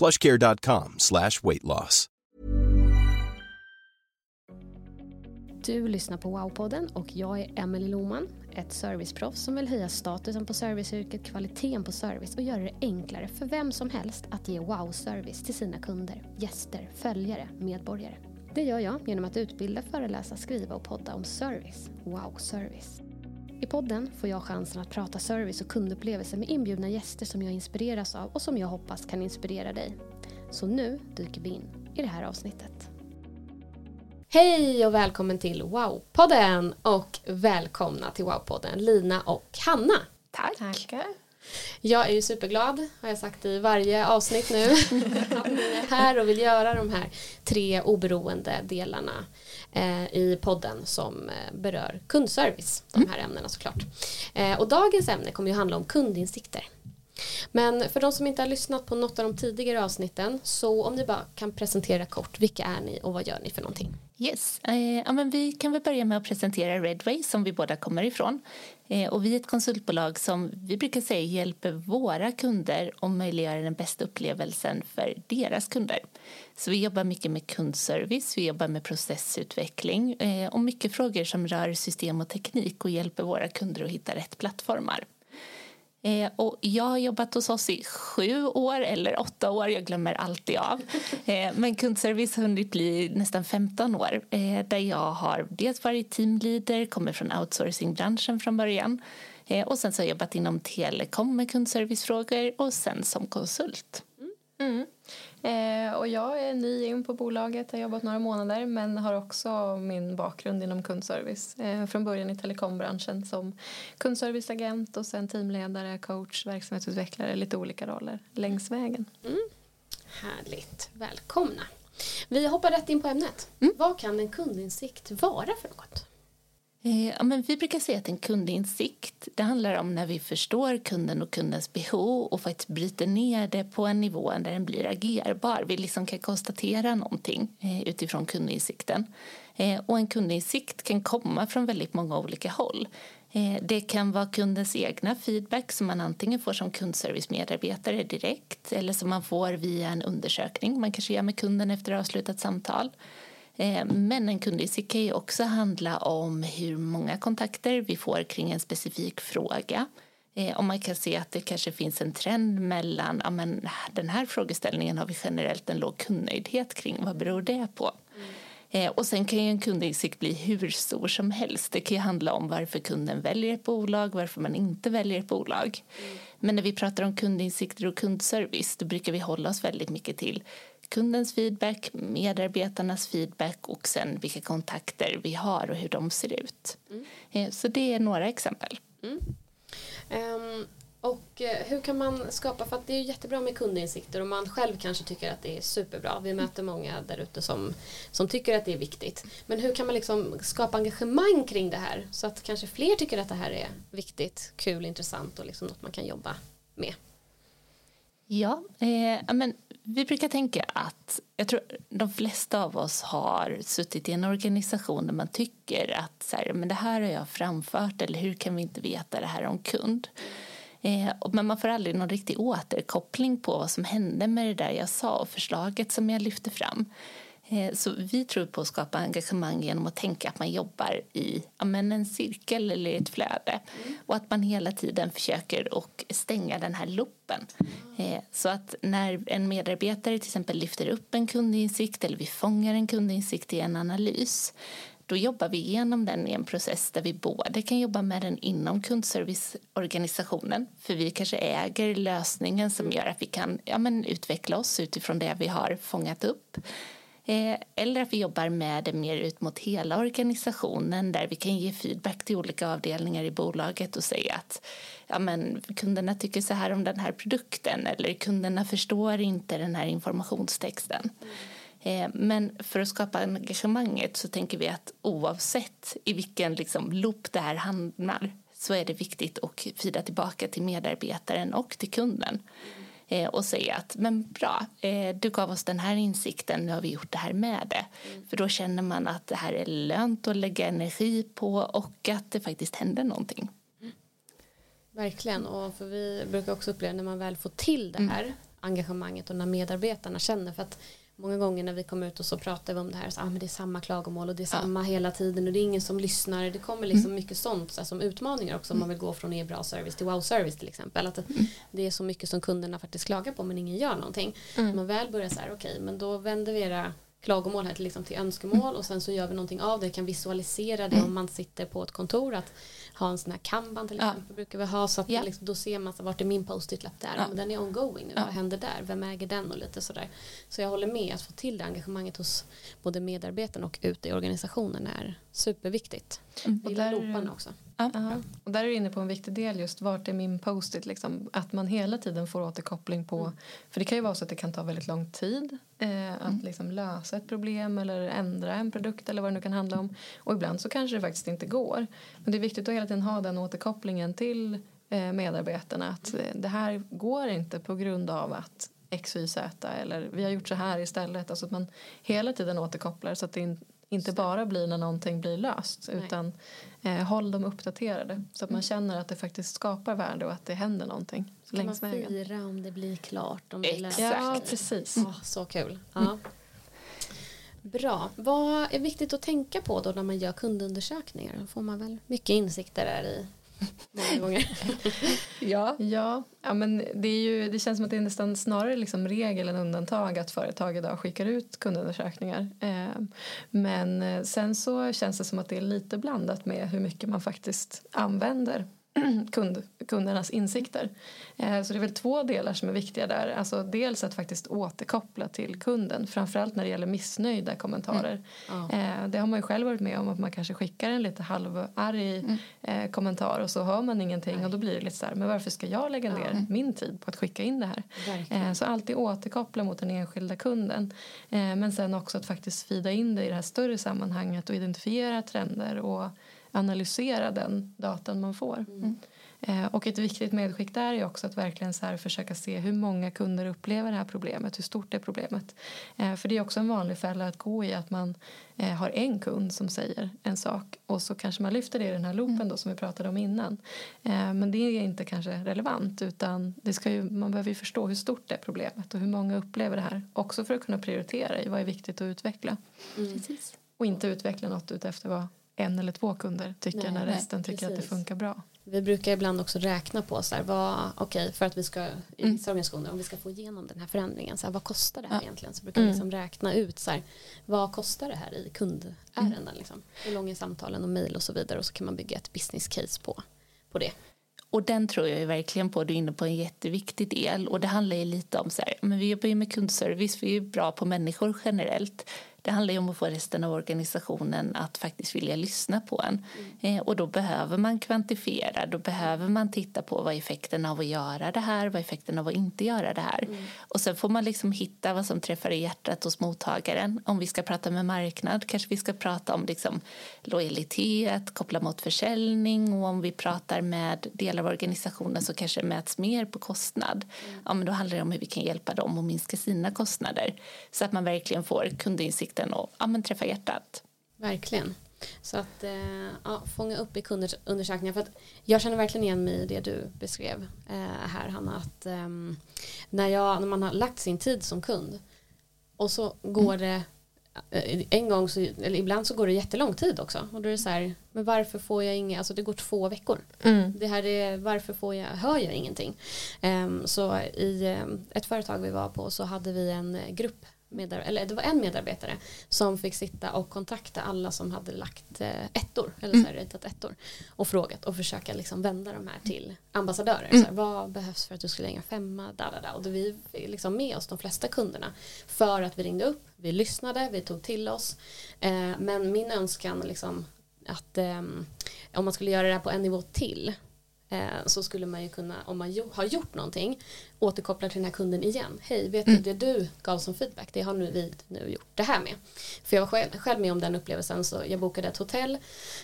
plushcare.com slash weight loss. Du lyssnar på Wow-podden och jag är Emelie Loman, ett serviceproffs som vill höja statusen på serviceyrket, kvaliteten på service och göra det enklare för vem som helst att ge wow-service till sina kunder, gäster, följare, medborgare. Det gör jag genom att utbilda, föreläsa, skriva och podda om service, wow-service. I podden får jag chansen att prata service och kundupplevelse med inbjudna gäster som jag inspireras av och som jag hoppas kan inspirera dig. Så nu dyker vi in i det här avsnittet. Hej och välkommen till Wow-podden och välkomna till Wow-podden Lina och Hanna. Tack. Tackar. Jag är ju superglad, har jag sagt i varje avsnitt nu, att ni är här och vill göra de här tre oberoende delarna eh, i podden som eh, berör kundservice, de här ämnena såklart. Eh, och dagens ämne kommer ju handla om kundinsikter. Men för de som inte har lyssnat på något av de tidigare avsnitten så om ni bara kan presentera kort, vilka är ni och vad gör ni för någonting? Yes, eh, ja, men vi kan väl börja med att presentera Redway som vi båda kommer ifrån. Eh, och vi är ett konsultbolag som vi brukar säga hjälper våra kunder och möjliggör den bästa upplevelsen för deras kunder. Så vi jobbar mycket med kundservice, vi jobbar med processutveckling eh, och mycket frågor som rör system och teknik och hjälper våra kunder att hitta rätt plattformar. Eh, och jag har jobbat hos oss i sju år eller åtta år, jag glömmer alltid av. Eh, men kundservice har hunnit bli nästan 15 år eh, där jag har dels varit teamleader, kommer från outsourcingbranschen från början eh, och sen så har jag jobbat inom telekom med kundservicefrågor och sen som konsult. Mm. Eh, och jag är ny in på bolaget, har jobbat några månader men har också min bakgrund inom kundservice. Eh, från början i telekombranschen som kundserviceagent och sen teamledare, coach, verksamhetsutvecklare, lite olika roller längs vägen. Mm. Härligt, välkomna. Vi hoppar rätt in på ämnet. Mm. Vad kan en kundinsikt vara för något? Eh, ja, men vi brukar säga att en kundinsikt det handlar om när vi förstår kunden och kundens behov och faktiskt bryter ner det på en nivå där den blir agerbar. Vi liksom kan konstatera någonting eh, utifrån kundinsikten. Eh, och en kundinsikt kan komma från väldigt många olika håll. Det kan vara kundens egna feedback som man antingen får som kundservicemedarbetare direkt eller som man får via en undersökning man kanske gör med kunden efter avslutat samtal. Eh, men en kundinsikt kan ju också handla om hur många kontakter vi får kring en specifik fråga. Eh, om man kan se att det kanske finns en trend mellan ja, men den här frågeställningen har vi generellt en låg kundnöjdhet kring. Vad beror det på? Mm. Och sen kan ju en kundinsikt bli hur stor som helst. Det kan ju handla om varför kunden väljer ett bolag, varför man inte väljer ett bolag. Mm. Men när vi pratar om kundinsikter och kundservice då brukar vi hålla oss väldigt mycket till kundens feedback, medarbetarnas feedback och sen vilka kontakter vi har och hur de ser ut. Mm. Eh, så det är några exempel. Mm. Um, och eh, hur kan man skapa, för att det är jättebra med kundinsikter och man själv kanske tycker att det är superbra. Vi möter många där ute som, som tycker att det är viktigt. Men hur kan man liksom skapa engagemang kring det här så att kanske fler tycker att det här är viktigt, kul, intressant och liksom något man kan jobba med? Ja, eh, men vi brukar tänka att jag tror de flesta av oss har suttit i en organisation där man tycker att så här, men det här har jag framfört eller hur kan vi inte veta det här om kund? Eh, men man får aldrig någon riktig återkoppling på vad som hände med det där jag sa och förslaget som jag lyfte fram. Eh, så vi tror på att skapa engagemang genom att tänka att man jobbar i ja, men en cirkel eller ett flöde mm. och att man hela tiden försöker och stänga den här loopen. Mm. Så att när en medarbetare till exempel lyfter upp en kundinsikt eller vi fångar en kundinsikt i en analys då jobbar vi igenom den i en process där vi både kan jobba med den inom kundserviceorganisationen för vi kanske äger lösningen som gör att vi kan ja, men, utveckla oss utifrån det vi har fångat upp Eh, Eh, eller att vi jobbar med det mer ut mot hela organisationen där vi kan ge feedback till olika avdelningar i bolaget och säga att ja, men, kunderna tycker så här om den här produkten eller kunderna förstår inte den här informationstexten. Eh, men för att skapa engagemanget så tänker vi att oavsett i vilken liksom, loop det här hamnar så är det viktigt att fida tillbaka till medarbetaren och till kunden. Eh, och säga att men bra, eh, du gav oss den här insikten, nu har vi gjort det här med det. Mm. För då känner man att det här är lönt att lägga energi på och att det faktiskt händer någonting. Mm. Verkligen, och för vi brukar också uppleva när man väl får till det mm. här engagemanget och när medarbetarna känner för att många gånger när vi kommer ut och så pratar vi om det här så ah, men det är samma klagomål och det är samma ja. hela tiden och det är ingen som lyssnar det kommer liksom mm. mycket sånt så här, som utmaningar också om man vill gå från e-bra service till wow service till exempel att mm. det är så mycket som kunderna faktiskt klagar på men ingen gör någonting mm. man väl börjar så här okej okay, men då vänder vi era klagomål här till, liksom till önskemål och sen så gör vi någonting av det. Kan visualisera det om man sitter på ett kontor att ha en sån här kanban till exempel ja. brukar vi ha så att ja. liksom, då ser man så, vart är min post-it-lapp där? Ja. men den är ongoing nu, vad händer där, vem äger den? Och lite sådär. Så jag håller med. Att få till det engagemanget hos både medarbetarna och ute i organisationen är superviktigt. Mm. och där, också Ja. Och där är du inne på en viktig del just vart är min post-it liksom, att man hela tiden får återkoppling på mm. för det kan ju vara så att det kan ta väldigt lång tid eh, att mm. liksom lösa ett problem eller ändra en produkt eller vad det nu kan handla om och ibland så kanske det faktiskt inte går men det är viktigt att hela tiden ha den återkopplingen till eh, medarbetarna att eh, det här går inte på grund av att X, Y, Z eller vi har gjort så här istället alltså att man hela tiden återkopplar så att det inte bara blir när någonting blir löst Nej. utan eh, håll dem uppdaterade så att man mm. känner att det faktiskt skapar värde och att det händer någonting kan längs man vägen. fira om det blir klart? Om det Exakt. Ja, precis. Oh, så kul. Ja. Mm. Bra. Vad är viktigt att tänka på då när man gör kundundersökningar? Då får man väl mycket insikter där i många gånger. ja. Ja. ja, men det, är ju, det känns som att det är nästan snarare liksom regel än undantag att företag idag skickar ut kundundersökningar. Eh, men eh, sen så känns det som att det är lite blandat med hur mycket man faktiskt använder kund, kundernas insikter. Eh, så det är väl två delar som är viktiga där. Alltså dels att faktiskt återkoppla till kunden, framförallt när det gäller missnöjda kommentarer. Mm. Eh, det har man ju själv varit med om att man kanske skickar en lite halvarg mm. Eh, kommentar och så hör man ingenting Nej. och då blir det lite så här, men varför ska jag lägga ner ja. min tid på att skicka in det här? Verkligen. Så alltid återkoppla mot den enskilda kunden. Men sen också att faktiskt fida in det i det här större sammanhanget och identifiera trender och analysera den datan man får. Mm. Eh, och ett viktigt medskick där är också att verkligen så här försöka se hur många kunder upplever det här problemet, hur stort är problemet. Eh, för det är också en vanlig fälla att gå i att man eh, har en kund som säger en sak och så kanske man lyfter det i den här loopen då som vi pratade om innan. Men det är inte kanske relevant utan det ska ju, man behöver ju förstå hur stort det är problemet och hur många upplever det här. Också för att kunna prioritera i vad är viktigt att utveckla. Mm. Och inte utveckla något utefter vad en eller två kunder tycker nej, när resten nej, tycker att det funkar bra. Vi brukar ibland också räkna på så här, vad, okay, för att vi ska i mm. organisationer, om vi ska få igenom den här förändringen, så här, vad kostar det här ja. egentligen? Så brukar vi mm. liksom räkna ut så här, vad kostar det här i kundärenden, mm. liksom? hur långa samtalen och mejl och så vidare och så kan man bygga ett business case på, på det. Och den tror jag verkligen på, du är inne på en jätteviktig del och det handlar ju lite om så här, men vi jobbar ju med kundservice, vi är bra på människor generellt det handlar om att få resten av organisationen att faktiskt vilja lyssna på en. Mm. Eh, och då behöver man kvantifiera, då behöver man titta på vad effekten av att göra det här, vad effekten av att inte göra det här. Mm. Och sen får man liksom hitta vad som träffar i hjärtat hos mottagaren. Om vi ska prata med marknad kanske vi ska prata om liksom lojalitet, koppla mot försäljning och om vi pratar med delar av organisationen så kanske det mäts mer på kostnad. Mm. Ja, men då handlar det om hur vi kan hjälpa dem att minska sina kostnader så att man verkligen får kundinsikt insikten och ja, men träffa hjärtat. Verkligen. Så att eh, ja, fånga upp i kunders undersökningar. För att jag känner verkligen igen mig i det du beskrev eh, här Hanna. Att um, när, jag, när man har lagt sin tid som kund och så går mm. det eh, en gång så, eller ibland så går det jättelång tid också och då är det så här, men varför får jag inga, alltså det går två veckor. Mm. Det här är, varför får jag, hör jag ingenting? Ehm, så i ehm, ett företag vi var på så hade vi en grupp medar- eller det var en medarbetare som fick sitta och kontakta alla som hade lagt eh, ettor eller så här, ritat ettor och frågat och försöka liksom vända de här till ambassadörer. Så här, vad behövs för att du ska lägga femma? Da, da, da. Och vi liksom med oss de flesta kunderna för att vi ringde upp, vi lyssnade, vi tog till oss. Eh, men min önskan liksom att ehm, om man skulle göra det här på en nivå till eh, så skulle man ju kunna, om man har gjort någonting, återkoppla till den här kunden igen. Hej, vet du det du gav som feedback, det har nu vi nu gjort det här med. För jag var själv, själv med om den upplevelsen så jag bokade ett hotell,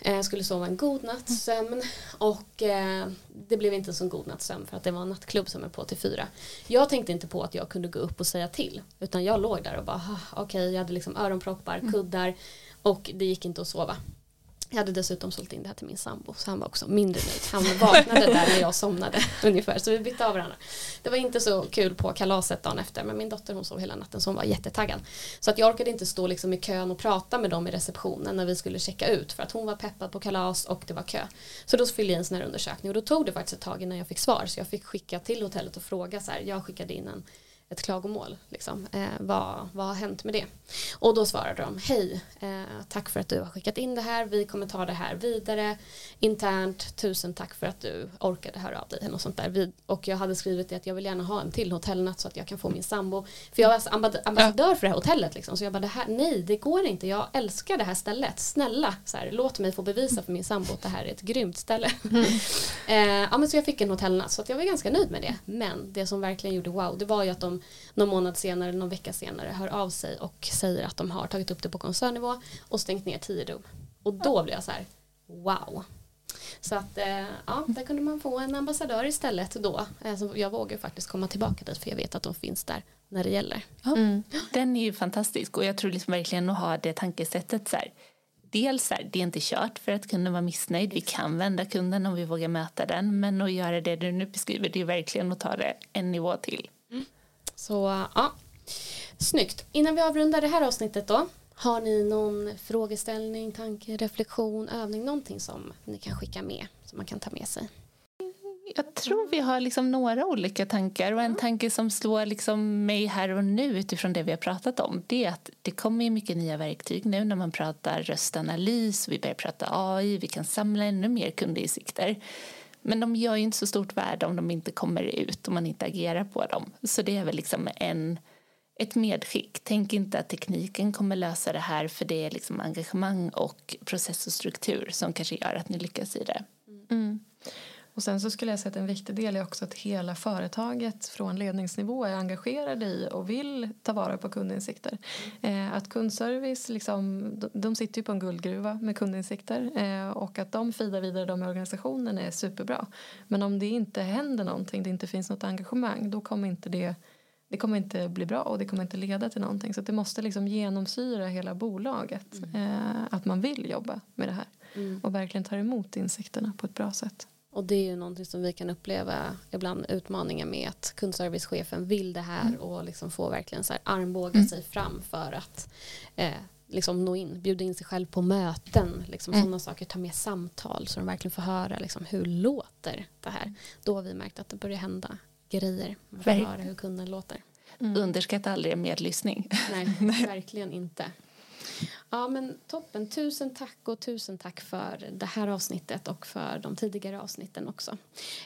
eh, skulle sova en god natts sömn och eh, det blev inte en så god natts sömn för att det var en nattklubb som är på till fyra. Jag tänkte inte på att jag kunde gå upp och säga till utan jag låg där och bara "Ah, okej, jag hade liksom öronproppar, kuddar och det gick inte att sova. Jag hade dessutom sålt in det här till min sambo så han var också mindre nöjd. Han vaknade där när jag somnade ungefär så vi bytte av varandra. Det var inte så kul på kalaset dagen efter men min dotter hon sov hela natten så hon var jättetaggad. Så att jag orkade inte stå liksom i kön och prata med dem i receptionen när vi skulle checka ut för att hon var peppad på kalas och det var kö. Så då fyllde jag i en sån här undersökning och då tog det faktiskt ett tag innan jag fick svar så jag fick skicka till hotellet och fråga så här, jag skickade in en ett klagomål. Liksom. Eh, vad, vad har hänt med det? Och då svarade de, hej, eh, tack för att du har skickat in det här, vi kommer ta det här vidare internt, tusen tack för att du orkade höra av dig. Något sånt där. Vi, och jag hade skrivit det att jag vill gärna ha en till hotellnatt så att jag kan få min sambo. För jag var alltså ambassadör för det här hotellet. Liksom. Så jag bara, det här, nej det går inte, jag älskar det här stället. Snälla, så här, låt mig få bevisa för min sambo att det här är ett grymt ställe. eh, ja, men så jag fick en hotellnatt så att jag var ganska nöjd med det. Men det som verkligen gjorde wow, det var ju att de någon månad senare, någon vecka senare hör av sig och säger att de har tagit upp det på koncernnivå och stängt ner tio rum. Och då blev jag så här, wow. Så att eh, ja, där kunde man få en ambassadör istället då. Eh, jag vågar faktiskt komma tillbaka dit för jag vet att de finns där när det gäller. Ja, Den är ju fantastisk och jag tror liksom verkligen att ha det tankesättet så här. Dels så här, det är inte kört för att kunden var missnöjd. Vi kan vända kunden om vi vågar möta den. Men att göra det du nu beskriver, det är verkligen att ta det en nivå till. Så ja, snyggt. Innan vi avrundar det här avsnittet då. Har ni någon frågeställning, tanke, reflektion, övning, någonting som ni kan skicka med, som man kan ta med sig? Jag tror vi har liksom några olika tankar och en tanke som slår liksom mig här och nu utifrån det vi har pratat om det är att det kommer mycket nya verktyg nu när man pratar röstanalys, vi börjar prata AI, vi kan samla ännu mer kundinsikter. Men de gör ju inte så stort värde om de inte kommer ut och man inte agerar på dem. Så det är väl liksom en, ett medskick. Tänk inte att tekniken kommer lösa det här för det är liksom engagemang och process och struktur som kanske gör att ni lyckas i det. Och sen så skulle jag säga att en viktig del är också att hela företaget från ledningsnivå är engagerade i och vill ta vara på kundinsikter. Eh, att kundservice, liksom, de, de sitter ju på en guldgruva med kundinsikter eh, och att de feedar vidare de i organisationen är superbra. Men om det inte händer någonting, det inte finns något engagemang, då kommer inte det det kommer inte bli bra och det kommer inte leda till någonting. Så att det måste liksom genomsyra hela bolaget eh, att man vill jobba med det här och verkligen tar emot insikterna på ett bra sätt. Och det är ju någonting som vi kan uppleva ibland utmaningar med att kundservicechefen vill det här och liksom får verkligen så här armbåga sig fram för att eh, liksom nå in, bjuda in sig själv på möten, liksom sådana saker, ta med samtal så de verkligen får höra liksom, hur låter det här. Då har vi märkt att det börjar hända grejer, man får höra hur kunden låter. Underskatta aldrig medlyssning. Nej, verkligen inte. Ja men toppen, tusen tack och tusen tack för det här avsnittet och för de tidigare avsnitten också.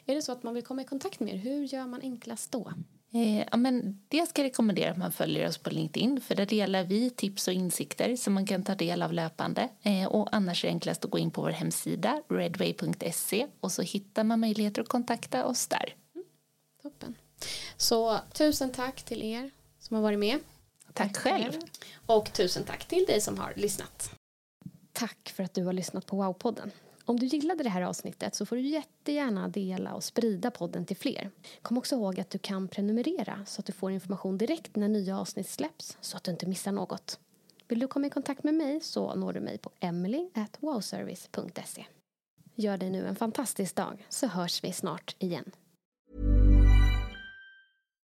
Är det så att man vill komma i kontakt med er, hur gör man enklast då? Eh, ja, men det ska jag rekommendera att man följer oss på LinkedIn för där delar vi tips och insikter som man kan ta del av löpande. Eh, och annars är det enklast att gå in på vår hemsida redway.se och så hittar man möjligheter att kontakta oss där. Toppen. Så tusen tack till er som har varit med Tack själv. och tusen tack till dig som har lyssnat. Tack för att du har lyssnat på Wow-podden. Om du gillade det här avsnittet så får du jättegärna dela och sprida podden till fler. Kom också ihåg att du kan prenumerera så att du får information direkt när nya avsnitt släpps så att du inte missar något. Vill du komma i kontakt med mig så når du mig på emily.wowservice.se. Gör dig nu en fantastisk dag så hörs vi snart igen.